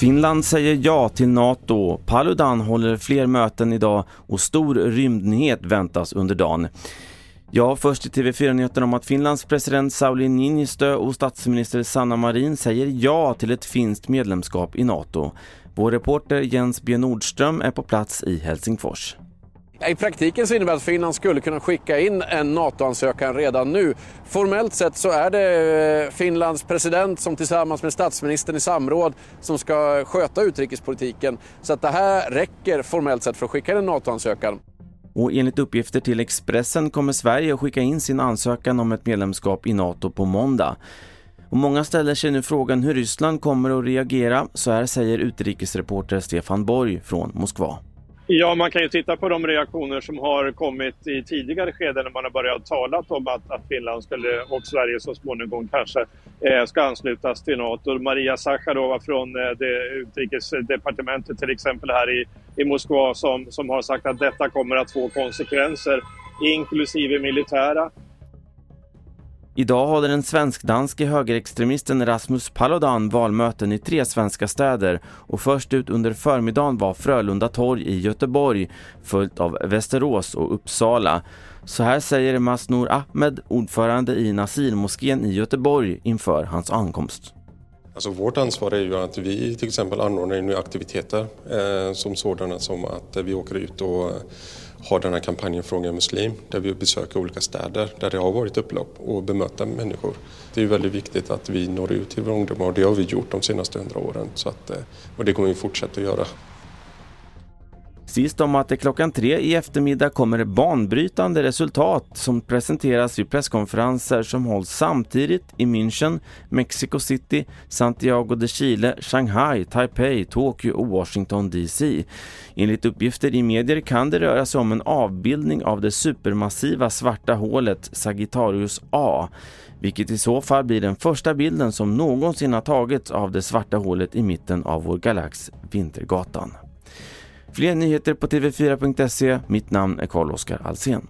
Finland säger ja till NATO. Paludan håller fler möten idag och stor rymdnyhet väntas under dagen. Ja, först i TV4-nyheterna om att Finlands president Sauli Niinistö och statsminister Sanna Marin säger ja till ett finskt medlemskap i NATO. Vår reporter Jens B. Nordström är på plats i Helsingfors. I praktiken så innebär det att Finland skulle kunna skicka in en NATO-ansökan redan nu. Formellt sett så är det eh, Finlands president som tillsammans med statsministern i samråd som ska sköta utrikespolitiken. Så att det här räcker formellt sett för att skicka in en NATO-ansökan. Och enligt uppgifter till Expressen kommer Sverige att skicka in sin ansökan om ett medlemskap i NATO på måndag. Och många ställer sig nu frågan hur Ryssland kommer att reagera. Så här säger utrikesreporter Stefan Borg från Moskva. Ja, man kan ju titta på de reaktioner som har kommit i tidigare skeden när man har börjat tala om att, att Finland skulle, och Sverige så småningom kanske eh, ska anslutas till NATO. Maria Sacharova från eh, det utrikesdepartementet till exempel här i, i Moskva som, som har sagt att detta kommer att få konsekvenser inklusive militära. Idag håller den svensk-danske högerextremisten Rasmus Paludan valmöten i tre svenska städer och först ut under förmiddagen var Frölunda torg i Göteborg följt av Västerås och Uppsala. Så här säger Masnour Ahmed, ordförande i Nasirmoskén i Göteborg inför hans ankomst. Alltså vårt ansvar är ju att vi till exempel anordnar nu aktiviteter eh, som sådana som att vi åker ut och eh, har den här kampanjen Fråga Muslim där vi besöker olika städer där det har varit upplopp och bemöter människor. Det är väldigt viktigt att vi når ut till våra ungdomar och det har vi gjort de senaste hundra åren så att, eh, och det kommer vi fortsätta att göra. Sist om att det klockan tre i eftermiddag kommer banbrytande resultat som presenteras vid presskonferenser som hålls samtidigt i München, Mexico City, Santiago de Chile, Shanghai, Taipei, Tokyo och Washington DC. Enligt uppgifter i medier kan det röra sig om en avbildning av det supermassiva svarta hålet Sagittarius A vilket i så fall blir den första bilden som någonsin har tagits av det svarta hålet i mitten av vår galax Vintergatan. Fler nyheter på tv4.se. Mitt namn är Carl-Oskar Alsen.